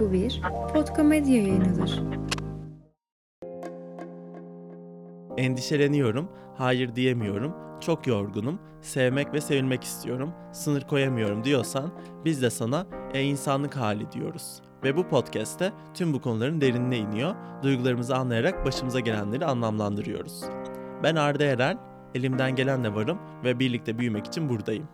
Bu bir Podkomedya yayınıdır. Endişeleniyorum, hayır diyemiyorum, çok yorgunum, sevmek ve sevilmek istiyorum, sınır koyamıyorum diyorsan biz de sana e insanlık hali diyoruz. Ve bu podcast'te tüm bu konuların derinine iniyor, duygularımızı anlayarak başımıza gelenleri anlamlandırıyoruz. Ben Arda Erel, elimden gelenle varım ve birlikte büyümek için buradayım.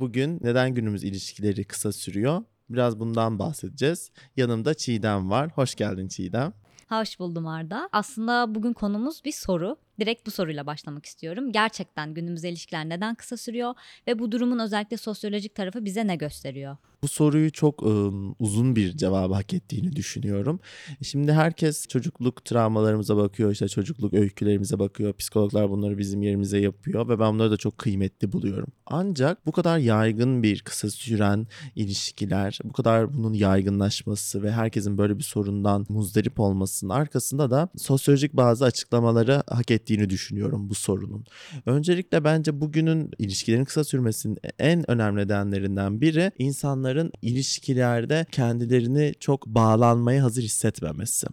Bugün neden günümüz ilişkileri kısa sürüyor? Biraz bundan bahsedeceğiz. Yanımda Çiğdem var. Hoş geldin Çiğdem. Hoş buldum Arda. Aslında bugün konumuz bir soru. Direkt bu soruyla başlamak istiyorum. Gerçekten günümüzde ilişkiler neden kısa sürüyor ve bu durumun özellikle sosyolojik tarafı bize ne gösteriyor? Bu soruyu çok ıı, uzun bir cevabı hak ettiğini düşünüyorum. Şimdi herkes çocukluk travmalarımıza bakıyor, işte çocukluk öykülerimize bakıyor. Psikologlar bunları bizim yerimize yapıyor ve ben bunları da çok kıymetli buluyorum. Ancak bu kadar yaygın bir kısa süren ilişkiler, bu kadar bunun yaygınlaşması ve herkesin böyle bir sorundan muzdarip olmasının arkasında da sosyolojik bazı açıklamaları hak ettiğini düşünüyorum bu sorunun. Öncelikle bence bugünün ilişkilerin kısa sürmesinin en önemli nedenlerinden biri insanların ilişkilerde kendilerini çok bağlanmaya hazır hissetmemesi.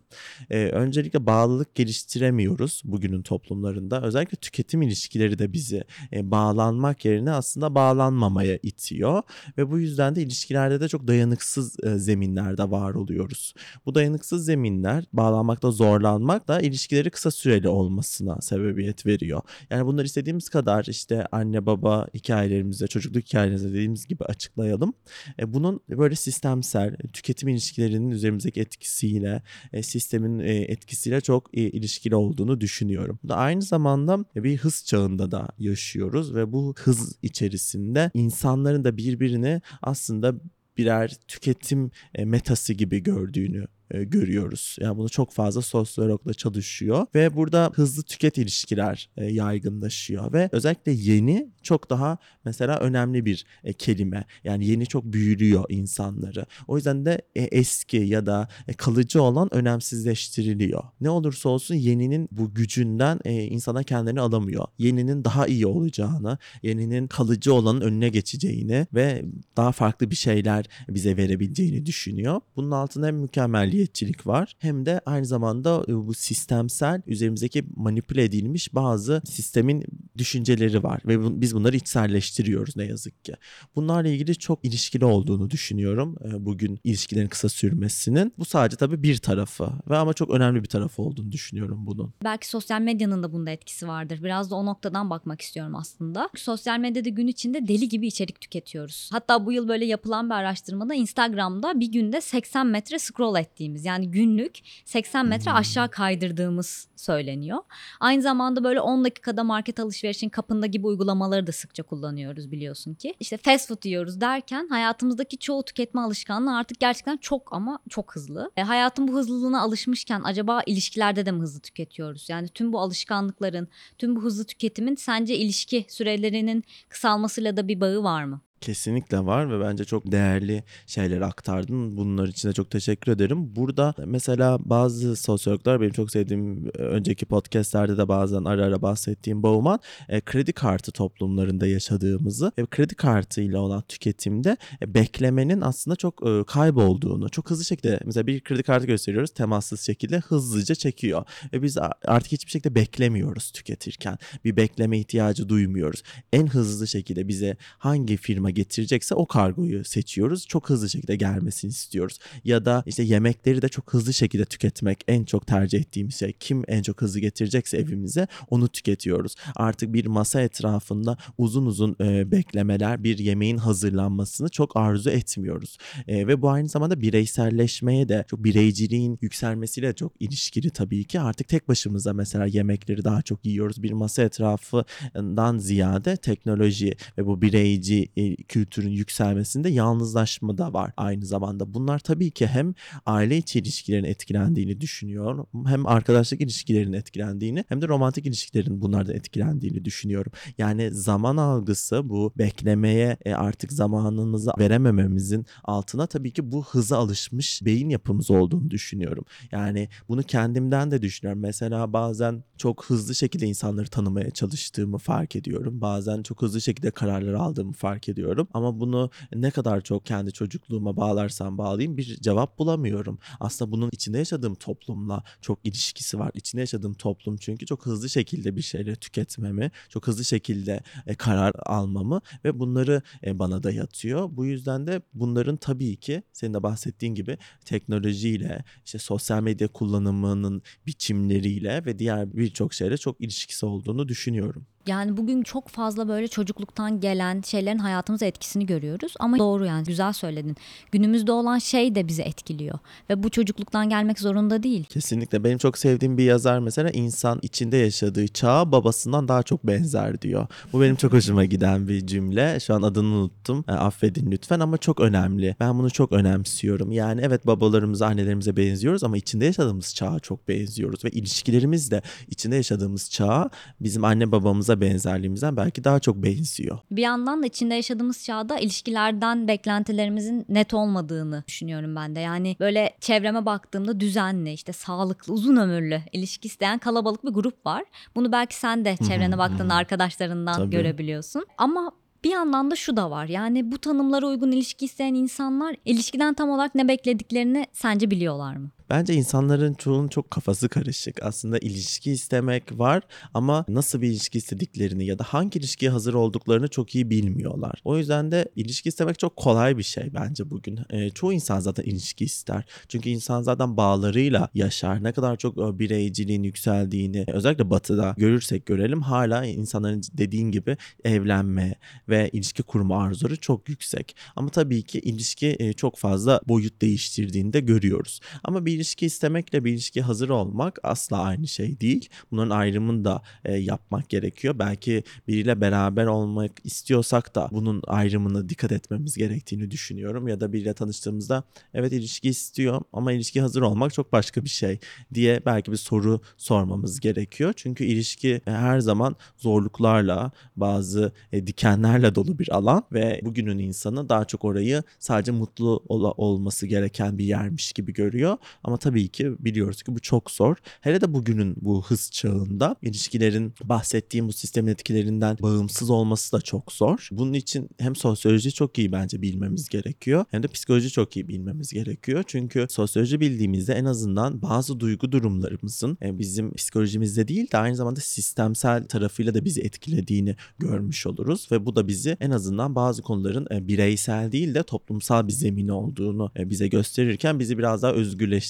Ee, öncelikle bağlılık geliştiremiyoruz bugünün toplumlarında. Özellikle tüketim ilişkileri de bizi e, bağlanmak yerine aslında bağlanmamaya itiyor ve bu yüzden de ilişkilerde de çok dayanıksız e, zeminlerde var oluyoruz. Bu dayanıksız zeminler bağlanmakta zorlanmak da ilişkileri kısa süreli olmasına sebebiyet veriyor. Yani bunları istediğimiz kadar işte anne baba hikayelerimize, çocukluk hikayelerimize dediğimiz gibi açıklayalım. E, bunun böyle sistemsel tüketim ilişkilerinin üzerimizdeki etkisiyle, e, sistemin e, etkisiyle çok e, ilişkili olduğunu düşünüyorum. Aynı zamanda bir hız çağında da yaşıyoruz ve bu hız içerisinde insanların da birbirini aslında birer tüketim e, metası gibi gördüğünü e, görüyoruz. Yani bunu çok fazla sosyologla çalışıyor ve burada hızlı tüket ilişkiler e, yaygınlaşıyor ve özellikle yeni çok daha mesela önemli bir e, kelime. Yani yeni çok büyülüyor insanları. O yüzden de e, eski ya da e, kalıcı olan önemsizleştiriliyor. Ne olursa olsun yeninin bu gücünden e, insana kendini alamıyor. Yeninin daha iyi olacağını, yeninin kalıcı olanın önüne geçeceğini ve daha farklı bir şeyler bize verebileceğini düşünüyor. Bunun altında hem mükemmelliyetçilik var hem de aynı zamanda e, bu sistemsel üzerimizdeki manipüle edilmiş bazı sistemin düşünceleri var ve biz bunları içselleştiriyoruz ne yazık ki. Bunlarla ilgili çok ilişkili olduğunu düşünüyorum e, bugün ilişkilerin kısa sürmesinin. Bu sadece tabii bir tarafı ve ama çok önemli bir tarafı olduğunu düşünüyorum bunun. Belki sosyal medyanın da bunda etkisi vardır. Biraz da o noktadan bakmak istiyorum aslında. Sosyal medyada gün içinde deli gibi içerik tüketiyoruz. Hatta bu yıl böyle yapılan bir araştırmada Instagram'da bir günde 80 metre scroll ettiğimiz yani günlük 80 metre Hmm. aşağı kaydırdığımız söyleniyor. Aynı zamanda böyle 10 dakikada market alışverişin kapında gibi uygulamaları da sıkça kullanıyoruz biliyorsun ki. İşte fast food yiyoruz derken hayatımızdaki çoğu tüketme alışkanlığı artık gerçekten çok ama çok hızlı. E, hayatın bu hızlılığına alışmışken acaba ilişkilerde de mi hızlı tüketiyoruz? Yani tüm bu alışkanlıkların, tüm bu hızlı tüketimin sence ilişki sürelerinin kısalmasıyla da bir bağı var mı? Kesinlikle var ve bence çok değerli şeyler aktardın. Bunlar için de çok teşekkür ederim. Burada mesela bazı sosyologlar benim çok sevdiğim e, önceki podcastlerde de bazen ara ara bahsettiğim Bauman e, kredi kartı toplumlarında yaşadığımızı ve kredi kartıyla olan tüketimde e, beklemenin aslında çok e, kaybolduğunu, çok hızlı şekilde mesela bir kredi kartı gösteriyoruz temassız şekilde hızlıca çekiyor ve biz artık hiçbir şekilde beklemiyoruz tüketirken. Bir bekleme ihtiyacı duymuyoruz. En hızlı şekilde bize hangi firma getirecekse o kargoyu seçiyoruz. Çok hızlı şekilde gelmesini istiyoruz. Ya da işte yemekleri de çok hızlı şekilde tüketmek en çok tercih ettiğimiz şey. Kim en çok hızlı getirecekse evimize onu tüketiyoruz. Artık bir masa etrafında uzun uzun e, beklemeler, bir yemeğin hazırlanmasını çok arzu etmiyoruz. E, ve bu aynı zamanda bireyselleşmeye de çok bireyciliğin yükselmesiyle çok ilişkili tabii ki. Artık tek başımıza mesela yemekleri daha çok yiyoruz. Bir masa etrafından ziyade teknoloji ve bu bireyci e, kültürün yükselmesinde yalnızlaşma da var aynı zamanda. Bunlar tabii ki hem aile içi ilişkilerin etkilendiğini düşünüyorum. Hem arkadaşlık ilişkilerinin etkilendiğini hem de romantik ilişkilerin bunlardan etkilendiğini düşünüyorum. Yani zaman algısı bu beklemeye e, artık zamanımızı veremememizin altına tabii ki bu hıza alışmış beyin yapımız olduğunu düşünüyorum. Yani bunu kendimden de düşünüyorum. Mesela bazen çok hızlı şekilde insanları tanımaya çalıştığımı fark ediyorum. Bazen çok hızlı şekilde kararlar aldığımı fark ediyorum. Çalışıyorum ama bunu ne kadar çok kendi çocukluğuma bağlarsam bağlayayım bir cevap bulamıyorum. Aslında bunun içinde yaşadığım toplumla çok ilişkisi var. İçinde yaşadığım toplum çünkü çok hızlı şekilde bir şeyleri tüketmemi, çok hızlı şekilde e, karar almamı ve bunları e, bana dayatıyor. Bu yüzden de bunların tabii ki senin de bahsettiğin gibi teknolojiyle, işte sosyal medya kullanımının biçimleriyle ve diğer birçok şeyle çok ilişkisi olduğunu düşünüyorum. Yani bugün çok fazla böyle çocukluktan gelen şeylerin hayatımıza etkisini görüyoruz. Ama doğru yani güzel söyledin. Günümüzde olan şey de bizi etkiliyor. Ve bu çocukluktan gelmek zorunda değil. Kesinlikle benim çok sevdiğim bir yazar mesela insan içinde yaşadığı çağa babasından daha çok benzer diyor. Bu benim çok hoşuma giden bir cümle. Şu an adını unuttum. E, affedin lütfen ama çok önemli. Ben bunu çok önemsiyorum. Yani evet babalarımıza, annelerimize benziyoruz ama içinde yaşadığımız çağa çok benziyoruz ve ilişkilerimiz de içinde yaşadığımız çağa bizim anne babamıza benzerliğimizden belki daha çok benziyor. Bir yandan da içinde yaşadığımız çağda ilişkilerden beklentilerimizin net olmadığını düşünüyorum ben de. Yani böyle çevreme baktığımda düzenli, işte sağlıklı, uzun ömürlü ilişki isteyen kalabalık bir grup var. Bunu belki sen de çevrene baktığında arkadaşlarından Tabii. görebiliyorsun. Ama bir yandan da şu da var. Yani bu tanımlara uygun ilişki isteyen insanlar ilişkiden tam olarak ne beklediklerini sence biliyorlar mı? Bence insanların çoğunun çok kafası karışık. Aslında ilişki istemek var ama nasıl bir ilişki istediklerini ya da hangi ilişkiye hazır olduklarını çok iyi bilmiyorlar. O yüzden de ilişki istemek çok kolay bir şey bence bugün. Ee, çoğu insan zaten ilişki ister. Çünkü insan zaten bağlarıyla yaşar. Ne kadar çok e, bireyciliğin yükseldiğini özellikle batıda görürsek görelim hala insanların dediğin gibi evlenme ve ilişki kurma arzuları çok yüksek. Ama tabii ki ilişki e, çok fazla boyut değiştirdiğini de görüyoruz. Ama bir ilişki istemekle bir ilişkiye hazır olmak asla aynı şey değil. Bunların ayrımını da e, yapmak gerekiyor. Belki biriyle beraber olmak istiyorsak da bunun ayrımını dikkat etmemiz gerektiğini düşünüyorum. Ya da biriyle tanıştığımızda evet ilişki istiyor ama ilişki hazır olmak çok başka bir şey diye belki bir soru sormamız gerekiyor. Çünkü ilişki e, her zaman zorluklarla, bazı e, dikenlerle dolu bir alan ve bugünün insanı daha çok orayı sadece mutlu ol- olması gereken bir yermiş gibi görüyor. Ama tabii ki biliyoruz ki bu çok zor. Hele de bugünün bu hız çağında ilişkilerin bahsettiğim bu sistemin etkilerinden bağımsız olması da çok zor. Bunun için hem sosyoloji çok iyi bence bilmemiz gerekiyor hem de psikoloji çok iyi bilmemiz gerekiyor. Çünkü sosyoloji bildiğimizde en azından bazı duygu durumlarımızın e, bizim psikolojimizde değil de aynı zamanda sistemsel tarafıyla da bizi etkilediğini görmüş oluruz ve bu da bizi en azından bazı konuların e, bireysel değil de toplumsal bir zemini olduğunu e, bize gösterirken bizi biraz daha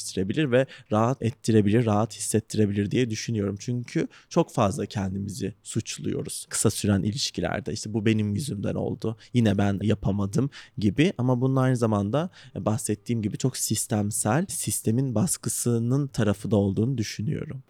özgürleştirebilir ve rahat ettirebilir, rahat hissettirebilir diye düşünüyorum. Çünkü çok fazla kendimizi suçluyoruz kısa süren ilişkilerde. İşte bu benim yüzümden oldu. Yine ben yapamadım gibi ama bunun aynı zamanda e, bahsettiğim gibi çok sistemsel, sistemin baskısının tarafı da olduğunu düşünüyorum.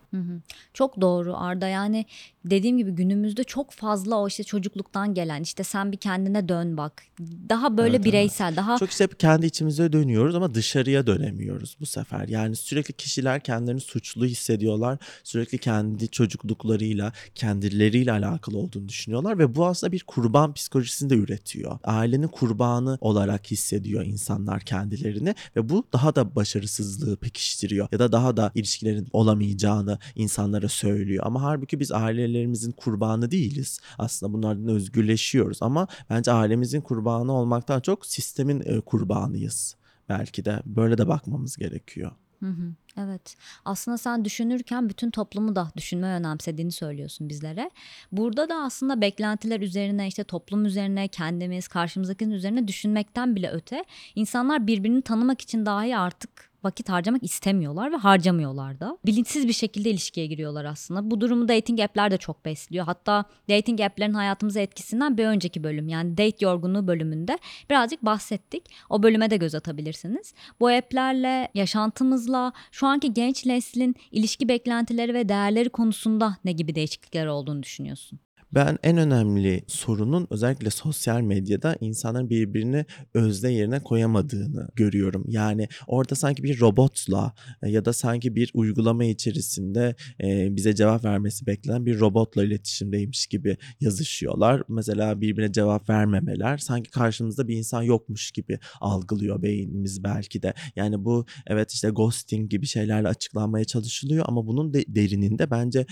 Çok doğru Arda yani dediğim gibi günümüzde çok fazla o işte çocukluktan gelen işte sen bir kendine dön bak daha böyle Evet, evet. bireysel daha Çok işte hep kendi içimize dönüyoruz ama dışarıya dönemiyoruz bu sefer. Yani sürekli kişiler kendilerini suçlu hissediyorlar. Sürekli kendi çocukluklarıyla, kendileriyle alakalı olduğunu düşünüyorlar ve bu aslında bir kurban psikolojisini de üretiyor. Ailenin kurbanı olarak hissediyor insanlar kendilerini ve bu daha da başarısızlığı pekiştiriyor ya da daha da ilişkilerin olamayacağını insanlara söylüyor. Ama halbuki biz ailelerimizin kurbanı değiliz. Aslında bunlardan özgürleşiyoruz ama bence ailemizin kurbanı olmaktan çok sistemin e, kurbanıyız. Belki de böyle de bakmamız gerekiyor. Hı hı, evet. Aslında sen düşünürken bütün toplumu da düşünme önemsediğini söylüyorsun bizlere. Burada da aslında beklentiler üzerine işte toplum üzerine kendimiz karşımızdakinin üzerine düşünmekten bile öte insanlar birbirini tanımak için dahi artık vakit harcamak istemiyorlar ve harcamıyorlar da. Bilinçsiz bir şekilde ilişkiye giriyorlar aslında. Bu durumu dating app'ler de çok besliyor. Hatta dating app'lerin hayatımıza etkisinden bir önceki bölüm yani date yorgunluğu bölümünde birazcık bahsettik. O bölüme de göz atabilirsiniz. Bu app'lerle, yaşantımızla, şu anki genç neslin ilişki beklentileri ve değerleri konusunda ne gibi değişiklikler olduğunu düşünüyorsun? Ben en önemli sorunun özellikle sosyal medyada insanların birbirini özne yerine koyamadığını görüyorum. Yani orada sanki bir robotla e, ya da sanki bir uygulama içerisinde e, bize cevap vermesi beklenen bir robotla iletişimdeymiş gibi yazışıyorlar. Mesela birbirine cevap vermemeler sanki karşımızda bir insan yokmuş gibi algılıyor beynimiz belki de. Yani bu evet işte ghosting gibi şeylerle açıklanmaya çalışılıyor ama bunun de, derininde bence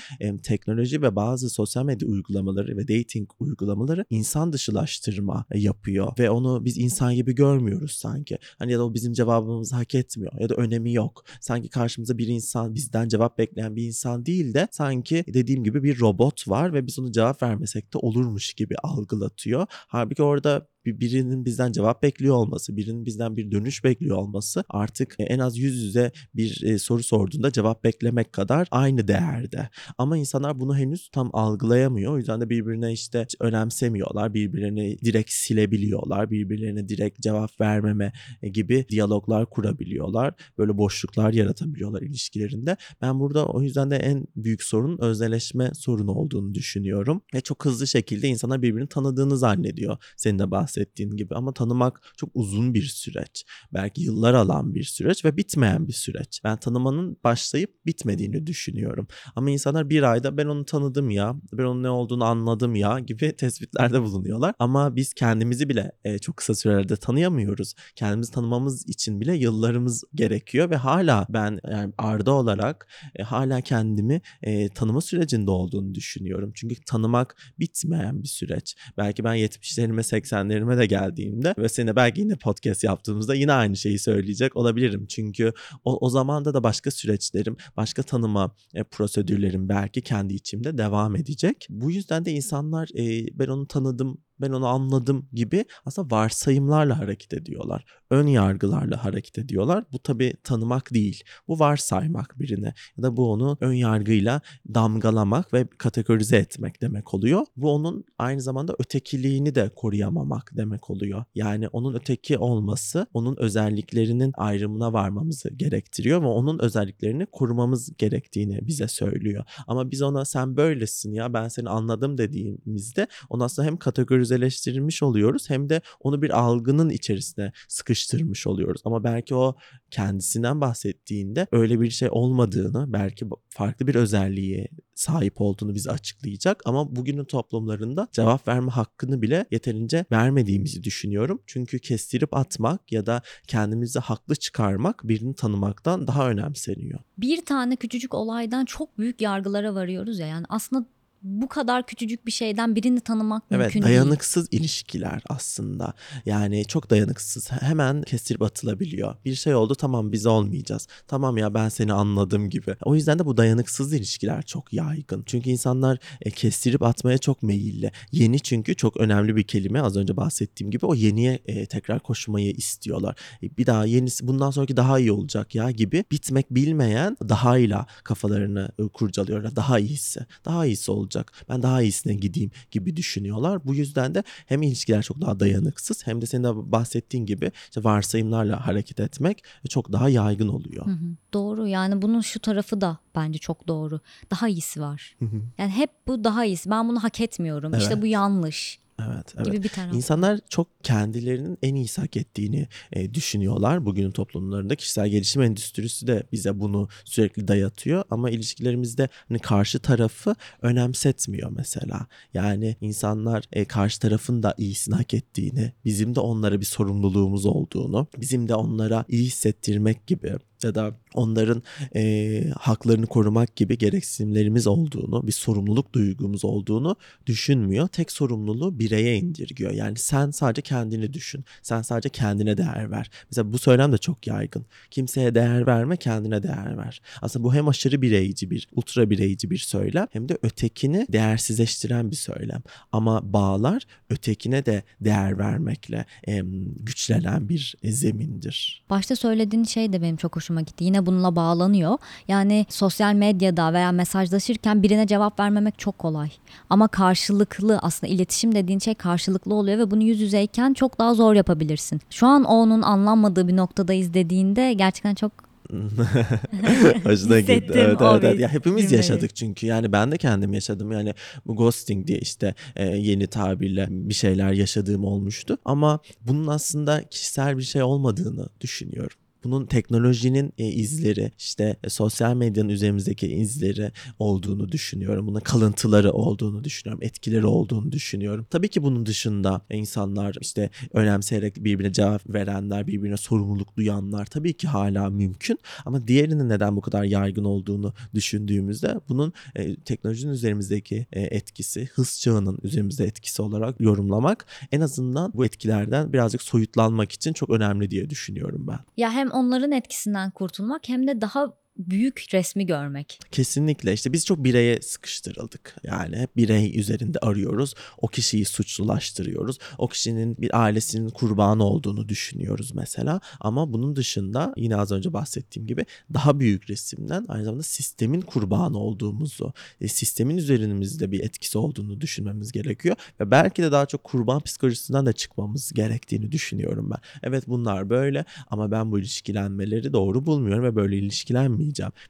teknoloji ve bazı sosyal medya uygulamaları uygulamaları ve dating uygulamaları insan dışılaştırma yapıyor ve onu biz insan gibi görmüyoruz sanki. Hani ya da o bizim cevabımızı hak etmiyor ya da önemi yok. Sanki karşımıza bir insan bizden cevap bekleyen bir insan değil de sanki dediğim gibi bir robot var ve biz onu cevap vermesek de olurmuş gibi algılatıyor. Halbuki orada birinin bizden cevap bekliyor olması, birinin bizden bir dönüş bekliyor olması artık en az yüz yüze bir e, soru sorduğunda cevap beklemek kadar aynı değerde. Ama insanlar bunu henüz tam algılayamıyor. O yüzden de birbirine işte önemsemiyorlar, birbirlerini direkt silebiliyorlar, birbirlerine direkt cevap vermeme e, gibi diyaloglar kurabiliyorlar. Böyle boşluklar yaratabiliyorlar ilişkilerinde. Ben burada o yüzden de en büyük sorun özneleşme sorunu olduğunu düşünüyorum. Ve çok hızlı şekilde insanlar birbirini tanıdığını zannediyor. Senin de bahsettiğin gibi ama tanımak çok uzun bir süreç. Belki yıllar alan bir süreç ve bitmeyen bir süreç. Ben tanımanın başlayıp bitmediğini düşünüyorum. Ama insanlar bir ayda ben onu tanıdım ya, ben onun ne olduğunu anladım ya gibi tespitlerde bulunuyorlar. Ama biz kendimizi bile e, çok kısa sürelerde tanıyamıyoruz. Kendimizi tanımamız için bile yıllarımız gerekiyor ve hala ben yani Arda olarak e, hala kendimi e, tanıma sürecinde olduğunu düşünüyorum. Çünkü tanımak bitmeyen bir süreç. Belki ben 70'lerime 80'lerime de geldiğimde ve seninle belki yine podcast yaptığımızda yine aynı şeyi söyleyecek olabilirim. Çünkü o, o zamanda da başka süreçlerim, başka tanıma e, prosedürlerim belki kendi içimde devam edecek. Bu yüzden de insanlar e, ben onu tanıdım, ben onu anladım gibi aslında varsayımlarla hareket ediyorlar. Ön yargılarla hareket ediyorlar. Bu tabii tanımak değil. Bu varsaymak birine ya da bu onu ön yargıyla damgalamak ve kategorize etmek demek oluyor. Bu onun aynı zamanda ötekiliğini de koruyamamak demek oluyor. Yani onun öteki olması onun özelliklerinin ayrımına varmamızı gerektiriyor ve onun özelliklerini korumamız gerektiğini bize söylüyor. Ama biz ona sen böylesin ya ben seni anladım dediğimizde onu aslında hem kategorizeleştirilmiş oluyoruz hem de onu bir algının içerisine sıkıştırmış oluyoruz. Ama belki o kendisinden bahsettiğinde öyle bir şey olmadığını, belki farklı bir özelliğe sahip olduğunu bize açıklayacak ama bugünün toplumlarında cevap verme hakkını bile yeterince vermediğimizi düşünüyorum. Çünkü kestirip atmak ya da kendimizi haklı çıkarmak birini tanımaktan daha önemseniyor. Bir tane küçücük olaydan çok büyük yargılara varıyoruz ya yani aslında bu kadar küçücük bir şeyden birini tanımak evet, mümkün dayanıksız ilişkiler aslında. Yani çok dayanıksız. Hemen kestirip atılabiliyor. Bir şey oldu tamam biz olmayacağız. Tamam ya ben seni anladım gibi. O yüzden de bu dayanıksız ilişkiler çok yaygın. Çünkü insanlar e, kestirip atmaya çok meyilli. Yeni çünkü çok önemli bir kelime. Az önce bahsettiğim gibi o yeniye e, tekrar koşmayı istiyorlar. E, bir daha yenisi bundan sonraki daha iyi olacak ya gibi bitmek bilmeyen daha ile kafalarını e, kurcalıyorlar. Daha iyisi. Daha iyisi olacak. Ben daha iyisine gideyim gibi düşünüyorlar. Bu yüzden de hem ilişkiler çok daha dayanıksız hem de senin de bahsettiğin gibi işte varsayımlarla hareket etmek çok daha yaygın oluyor. Hı hı. Doğru yani bunun şu tarafı da bence çok doğru. Daha iyisi var. Hı hı. Yani hep bu daha iyisi. Ben bunu hak etmiyorum. İşte Evet. bu yanlış Evet, evet. gibi bir taraf. İnsanlar çok kendilerinin en iyisi hak ettiğini e, düşünüyorlar. Bugünün toplumlarında kişisel gelişim endüstrisi de bize bunu sürekli dayatıyor. Ama ilişkilerimizde hani karşı tarafı önemsetmiyor mesela. Yani insanlar e, karşı tarafın da iyisini hak ettiğini, bizim de onlara bir sorumluluğumuz olduğunu, bizim de onlara iyi hissettirmek gibi ya da onların e, haklarını korumak gibi gereksinimlerimiz olduğunu, bir sorumluluk duygumuz olduğunu düşünmüyor. Tek sorumluluğu bireye indirgiyor. Yani sen sadece kendini düşün. Sen sadece kendine değer ver. Mesela bu söylem de çok yaygın. Kimseye değer verme, kendine değer ver. Aslında bu hem aşırı bireyci bir, ultra bireyci bir söylem hem de ötekini değersizleştiren bir söylem. Ama bağlar ötekine de değer vermekle em, güçlenen bir e, zemindir. Başta söylediğin şey de benim çok hoşuma gitti. Yine bununla bağlanıyor. Yani sosyal medyada veya mesajlaşırken birine cevap vermemek çok kolay. Ama karşılıklı aslında iletişim dediğin şey karşılıklı oluyor ve bunu yüz yüzeyken çok daha zor yapabilirsin. Şu an onun anlanmadığı bir noktadayız dediğinde gerçekten çok Hoşuna gitti. Evet, evet, evet. Ya hepimiz cümleyi. yaşadık çünkü. Yani ben de kendim yaşadım. Yani bu ghosting diye işte e, yeni tabirle bir şeyler yaşadığım olmuştu. Ama bunun aslında kişisel bir şey olmadığını düşünüyorum. Bunun teknolojinin e, izleri, işte e, sosyal medyanın üzerimizdeki izleri olduğunu düşünüyorum. Bunun kalıntıları olduğunu düşünüyorum. Etkileri olduğunu düşünüyorum. Tabii ki bunun dışında insanlar işte önemseyerek birbirine cevap verenler, birbirine sorumluluk duyanlar tabii ki hala mümkün. Ama diğerinin neden bu kadar yaygın olduğunu düşündüğümüzde bunun e, teknolojinin üzerimizdeki e, etkisi, hız çağının üzerimizde etkisi olarak yorumlamak en azından bu etkilerden birazcık soyutlanmak için çok önemli diye düşünüyorum ben. Ya hem onların etkisinden kurtulmak hem de daha büyük resmi görmek. Kesinlikle işte biz çok bireye sıkıştırıldık. Yani birey üzerinde arıyoruz. O kişiyi suçlulaştırıyoruz. O kişinin bir ailesinin kurbanı olduğunu düşünüyoruz mesela. Ama bunun dışında yine az önce bahsettiğim gibi daha büyük resimden aynı zamanda sistemin kurbanı olduğumuzu, e, sistemin üzerimizde bir etkisi olduğunu düşünmemiz gerekiyor. Ve belki de daha çok kurban psikolojisinden de çıkmamız gerektiğini düşünüyorum ben. Evet bunlar böyle ama ben bu ilişkilenmeleri doğru bulmuyorum ve böyle ilişkilenmeyeceğim.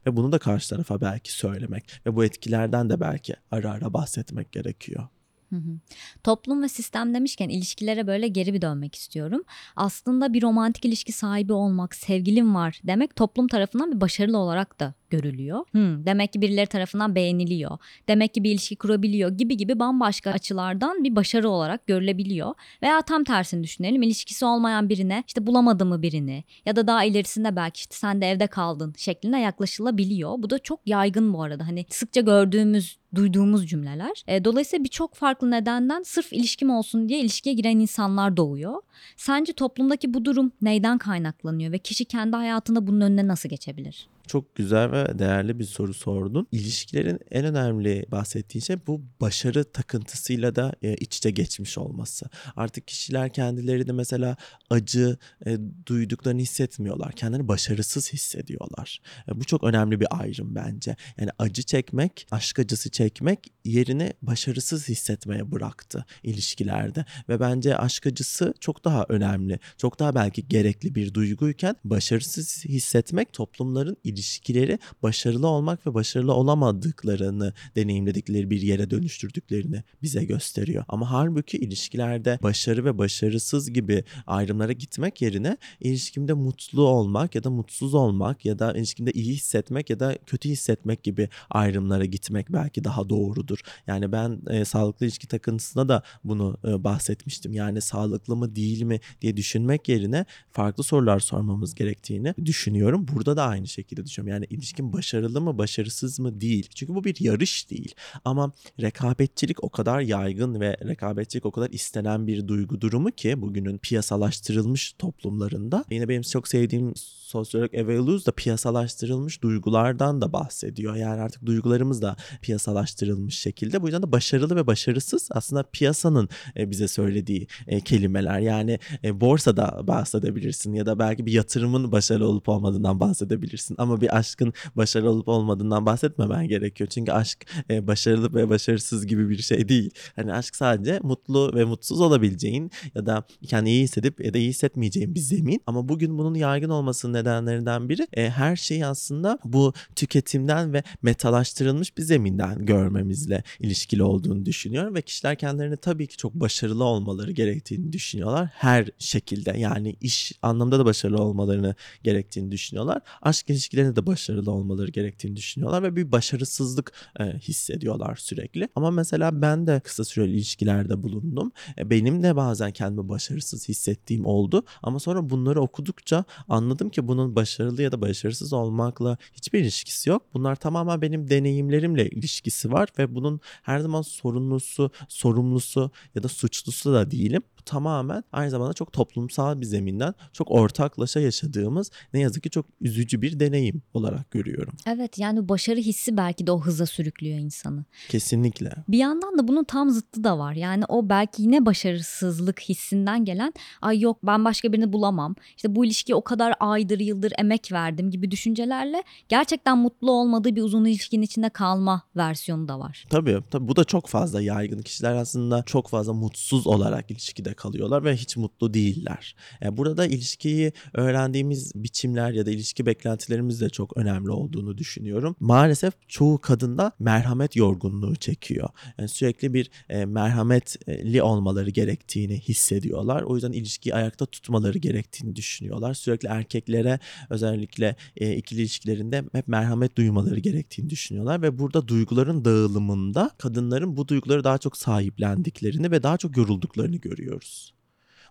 Ve bunu da karşı tarafa belki söylemek ve bu etkilerden de belki ara ara bahsetmek gerekiyor. Hı hı. Toplum ve sistem demişken ilişkilere böyle geri bir dönmek istiyorum. Aslında bir romantik ilişki sahibi olmak, sevgilim var demek toplum tarafından bir başarılı olarak da görülüyor. Hmm, demek ki birileri tarafından beğeniliyor. Demek ki bir ilişki kurabiliyor gibi gibi bambaşka açılardan bir başarı olarak görülebiliyor. Veya tam tersini düşünelim. ilişkisi olmayan birine işte bulamadı mı birini ya da daha ilerisinde belki işte sen de evde kaldın şeklinde yaklaşılabiliyor. Bu da çok yaygın bu arada. Hani sıkça gördüğümüz duyduğumuz cümleler. E, dolayısıyla birçok farklı nedenden sırf ilişkim olsun diye ilişkiye giren insanlar doğuyor. Sence toplumdaki bu durum neyden kaynaklanıyor ve kişi kendi hayatında bunun önüne nasıl geçebilir? Çok güzel ve değerli bir soru sordun. İlişkilerin en önemli bahsettiğin şey bu başarı takıntısıyla da e, iç içe geçmiş olması. Artık kişiler kendilerini mesela acı e, duyduklarını hissetmiyorlar. Kendilerini başarısız hissediyorlar. E, bu çok önemli bir ayrım bence. Yani acı çekmek, aşk acısı çekmek yerini başarısız hissetmeye bıraktı ilişkilerde. Ve bence aşk acısı çok daha önemli, çok daha belki gerekli bir duyguyken başarısız hissetmek toplumların ilişkileri başarılı olmak ve başarılı olamadıklarını deneyimledikleri bir yere dönüştürdüklerini bize gösteriyor. Ama halbuki ilişkilerde başarı ve başarısız gibi ayrımlara gitmek yerine ilişkimde mutlu olmak ya da mutsuz olmak ya da ilişkimde iyi hissetmek ya da kötü hissetmek gibi ayrımlara gitmek belki daha doğrudur. Yani ben e, sağlıklı ilişki takıntısına da bunu e, bahsetmiştim. Yani sağlıklı mı değil mi diye düşünmek yerine farklı sorular sormamız gerektiğini düşünüyorum. Burada da aynı şekilde düşünüyorum. Yani ilişkin başarılı mı başarısız mı değil. Çünkü bu bir yarış değil. Ama rekabetçilik o kadar yaygın ve rekabetçilik o kadar istenen bir duygu durumu ki bugünün piyasalaştırılmış toplumlarında. Yine benim çok sevdiğim sosyolog Eva Illouz da piyasalaştırılmış duygulardan da bahsediyor. Yani artık duygularımız da piyasalaştırılmış şekilde. Bu yüzden de başarılı ve başarısız aslında piyasanın e, bize söylediği e, kelimeler. Yani e, borsada bahsedebilirsin ya da belki bir yatırımın başarılı olup olmadığından bahsedebilirsin. Ama bir aşkın başarılı olup olmadığından bahsetmemen gerekiyor. Çünkü aşk başarılı ve başarısız gibi bir şey değil. Hani aşk sadece mutlu ve mutsuz olabileceğin ya da kendini iyi hissedip ya da iyi hissetmeyeceğin bir zemin. Ama bugün bunun yaygın olmasının nedenlerinden biri her şeyi aslında bu tüketimden ve metalaştırılmış bir zeminden görmemizle ilişkili olduğunu düşünüyorum ve kişiler kendilerini tabii ki çok başarılı olmaları gerektiğini düşünüyorlar. Her şekilde yani iş anlamda da başarılı olmalarını gerektiğini düşünüyorlar. Aşk ilişkilerinde de başarılı olmaları gerektiğini düşünüyorlar ve bir başarısızlık e, hissediyorlar sürekli. Ama mesela ben de kısa süreli ilişkilerde bulundum. E, benim de bazen kendimi başarısız hissettiğim oldu ama sonra bunları okudukça anladım ki bunun başarılı ya da başarısız olmakla hiçbir ilişkisi yok. Bunlar tamamen benim deneyimlerimle ilişkisi var ve bunun her zaman sorumlusu, sorumlusu ya da suçlusu da değilim tamamen aynı zamanda çok toplumsal bir zeminden çok ortaklaşa yaşadığımız ne yazık ki çok üzücü bir deneyim olarak görüyorum. Evet yani başarı hissi belki de o hıza sürüklüyor insanı. Kesinlikle. Bir yandan da bunun tam zıttı da var. Yani o belki yine başarısızlık hissinden gelen ay yok ben başka birini bulamam. İşte bu ilişkiye o kadar aydır yıldır emek verdim gibi düşüncelerle gerçekten mutlu olmadığı bir uzun ilişkinin içinde kalma versiyonu da var. Tabii, tabii bu da çok fazla yaygın. Kişiler aslında çok fazla mutsuz olarak ilişkide kalıyorlar ve hiç mutlu değiller. Yani burada ilişkiyi öğrendiğimiz biçimler ya da ilişki beklentilerimiz de çok önemli olduğunu düşünüyorum. Maalesef çoğu kadında merhamet yorgunluğu çekiyor. Yani sürekli bir e, merhametli olmaları gerektiğini hissediyorlar. O yüzden ilişkiyi ayakta tutmaları gerektiğini düşünüyorlar. Sürekli erkeklere özellikle e, ikili ilişkilerinde hep merhamet duymaları gerektiğini düşünüyorlar ve burada duyguların dağılımında kadınların bu duyguları daha çok sahiplendiklerini ve daha çok yorulduklarını görüyoruz. course.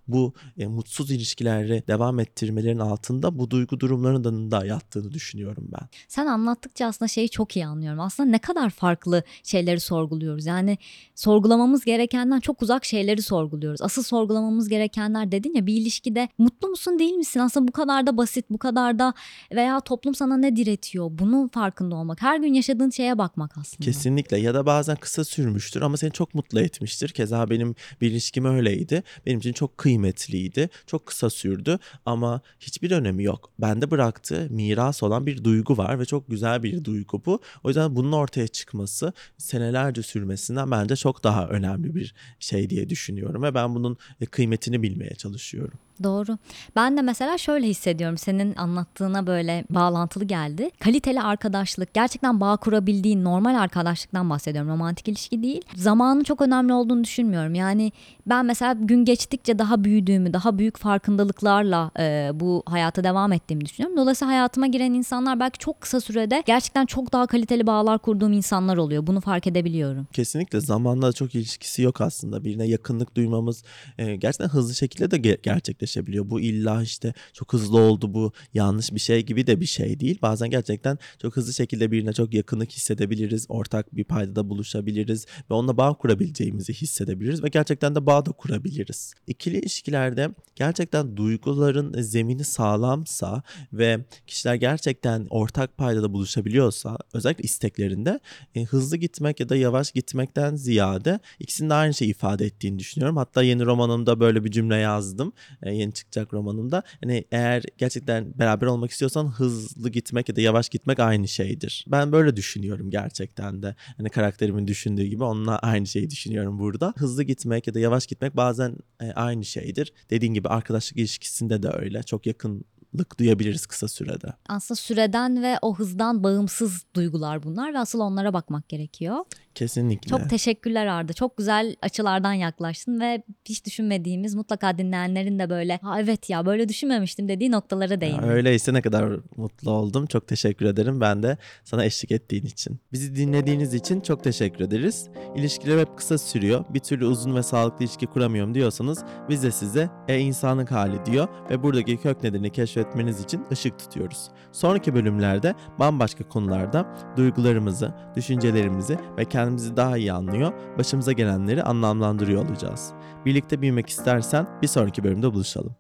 Bu e, mutsuz ilişkileri devam ettirmelerin altında bu duygu durumlarının da yattığını düşünüyorum ben. Sen anlattıkça aslında şeyi çok iyi anlıyorum. Aslında ne kadar farklı şeyleri sorguluyoruz. Yani sorgulamamız gerekenden çok uzak şeyleri sorguluyoruz. Asıl sorgulamamız gerekenler dedin ya bir ilişkide mutlu musun değil misin? Aslında bu kadar da basit, bu kadar da veya toplum sana ne diretiyor? Bunun farkında olmak. Her gün yaşadığın şeye bakmak aslında. Kesinlikle ya da bazen kısa sürmüştür ama seni çok mutlu etmiştir. Keza benim bir ilişkim öyleydi. Benim için çok kıymetliydi. Çok kısa sürdü ama hiçbir önemi yok. Bende bıraktığı miras olan bir duygu var ve çok güzel bir duygu bu. O yüzden bunun ortaya çıkması senelerce sürmesinden bence çok daha önemli bir şey diye düşünüyorum ve ben bunun e, kıymetini bilmeye çalışıyorum. Doğru. Ben de mesela şöyle hissediyorum. Senin anlattığına böyle bağlantılı geldi. Kaliteli arkadaşlık, gerçekten bağ kurabildiğin normal arkadaşlıktan bahsediyorum. Romantik ilişki değil. Zamanın çok önemli olduğunu düşünmüyorum. Yani ben mesela gün geçtikçe daha büyüdüğümü, daha büyük farkındalıklarla e, bu hayata devam ettiğimi düşünüyorum. Dolayısıyla hayatıma giren insanlar belki çok kısa sürede gerçekten çok daha kaliteli bağlar kurduğum insanlar oluyor. Bunu fark edebiliyorum. Kesinlikle zamanla çok ilişkisi yok aslında. Birine yakınlık duymamız e, gerçekten hızlı şekilde de ge- gerçekleşebiliyor. Bu illa işte çok hızlı oldu bu yanlış bir şey gibi de bir şey değil. Bazen gerçekten çok hızlı şekilde birine çok yakınlık hissedebiliriz. Ortak bir paydada buluşabiliriz ve onunla bağ kurabileceğimizi hissedebiliriz ve gerçekten de bağ da kurabiliriz. İkili ilişkilerde gerçekten duyguların zemini sağlamsa ve kişiler gerçekten ortak paydada buluşabiliyorsa özellikle isteklerinde e, hızlı gitmek ya da yavaş gitmekten ziyade ikisinin de aynı şeyi ifade ettiğini düşünüyorum. Hatta yeni romanımda böyle bir cümle yazdım. E, yeni çıkacak romanımda. Hani eğer gerçekten beraber olmak istiyorsan hızlı gitmek ya da yavaş gitmek aynı şeydir. Ben böyle düşünüyorum gerçekten de. Hani karakterimin düşündüğü gibi onunla aynı şeyi düşünüyorum burada. Hızlı gitmek ya da yavaş gitmek bazen e, aynı şeydir. Dediğin gibi arkadaşlık ilişkisinde de öyle. Çok yakınlık duyabiliriz kısa sürede. Aslında süreden ve o hızdan bağımsız duygular bunlar ve asıl onlara bakmak gerekiyor. Kesinlikle. Çok teşekkürler Arda. Çok güzel açılardan yaklaştın ve hiç düşünmediğimiz mutlaka dinleyenlerin de böyle ha evet ya böyle düşünmemiştim dediği noktalara Ya değindin. öyleyse ne kadar mutlu oldum. Çok teşekkür ederim ben de sana eşlik ettiğin için. Bizi dinlediğiniz için çok teşekkür ederiz. İlişkiler hep kısa sürüyor. Bir türlü uzun ve sağlıklı ilişki kuramıyorum diyorsanız biz de size e insanlık hali diyor ve buradaki kök nedenini keşfetmeniz için ışık tutuyoruz. Sonraki bölümlerde bambaşka konularda duygularımızı, düşüncelerimizi ve kendimizi daha iyi anlıyor, başımıza gelenleri anlamlandırıyor olacağız. Birlikte büyümek istersen bir sonraki bölümde buluşalım.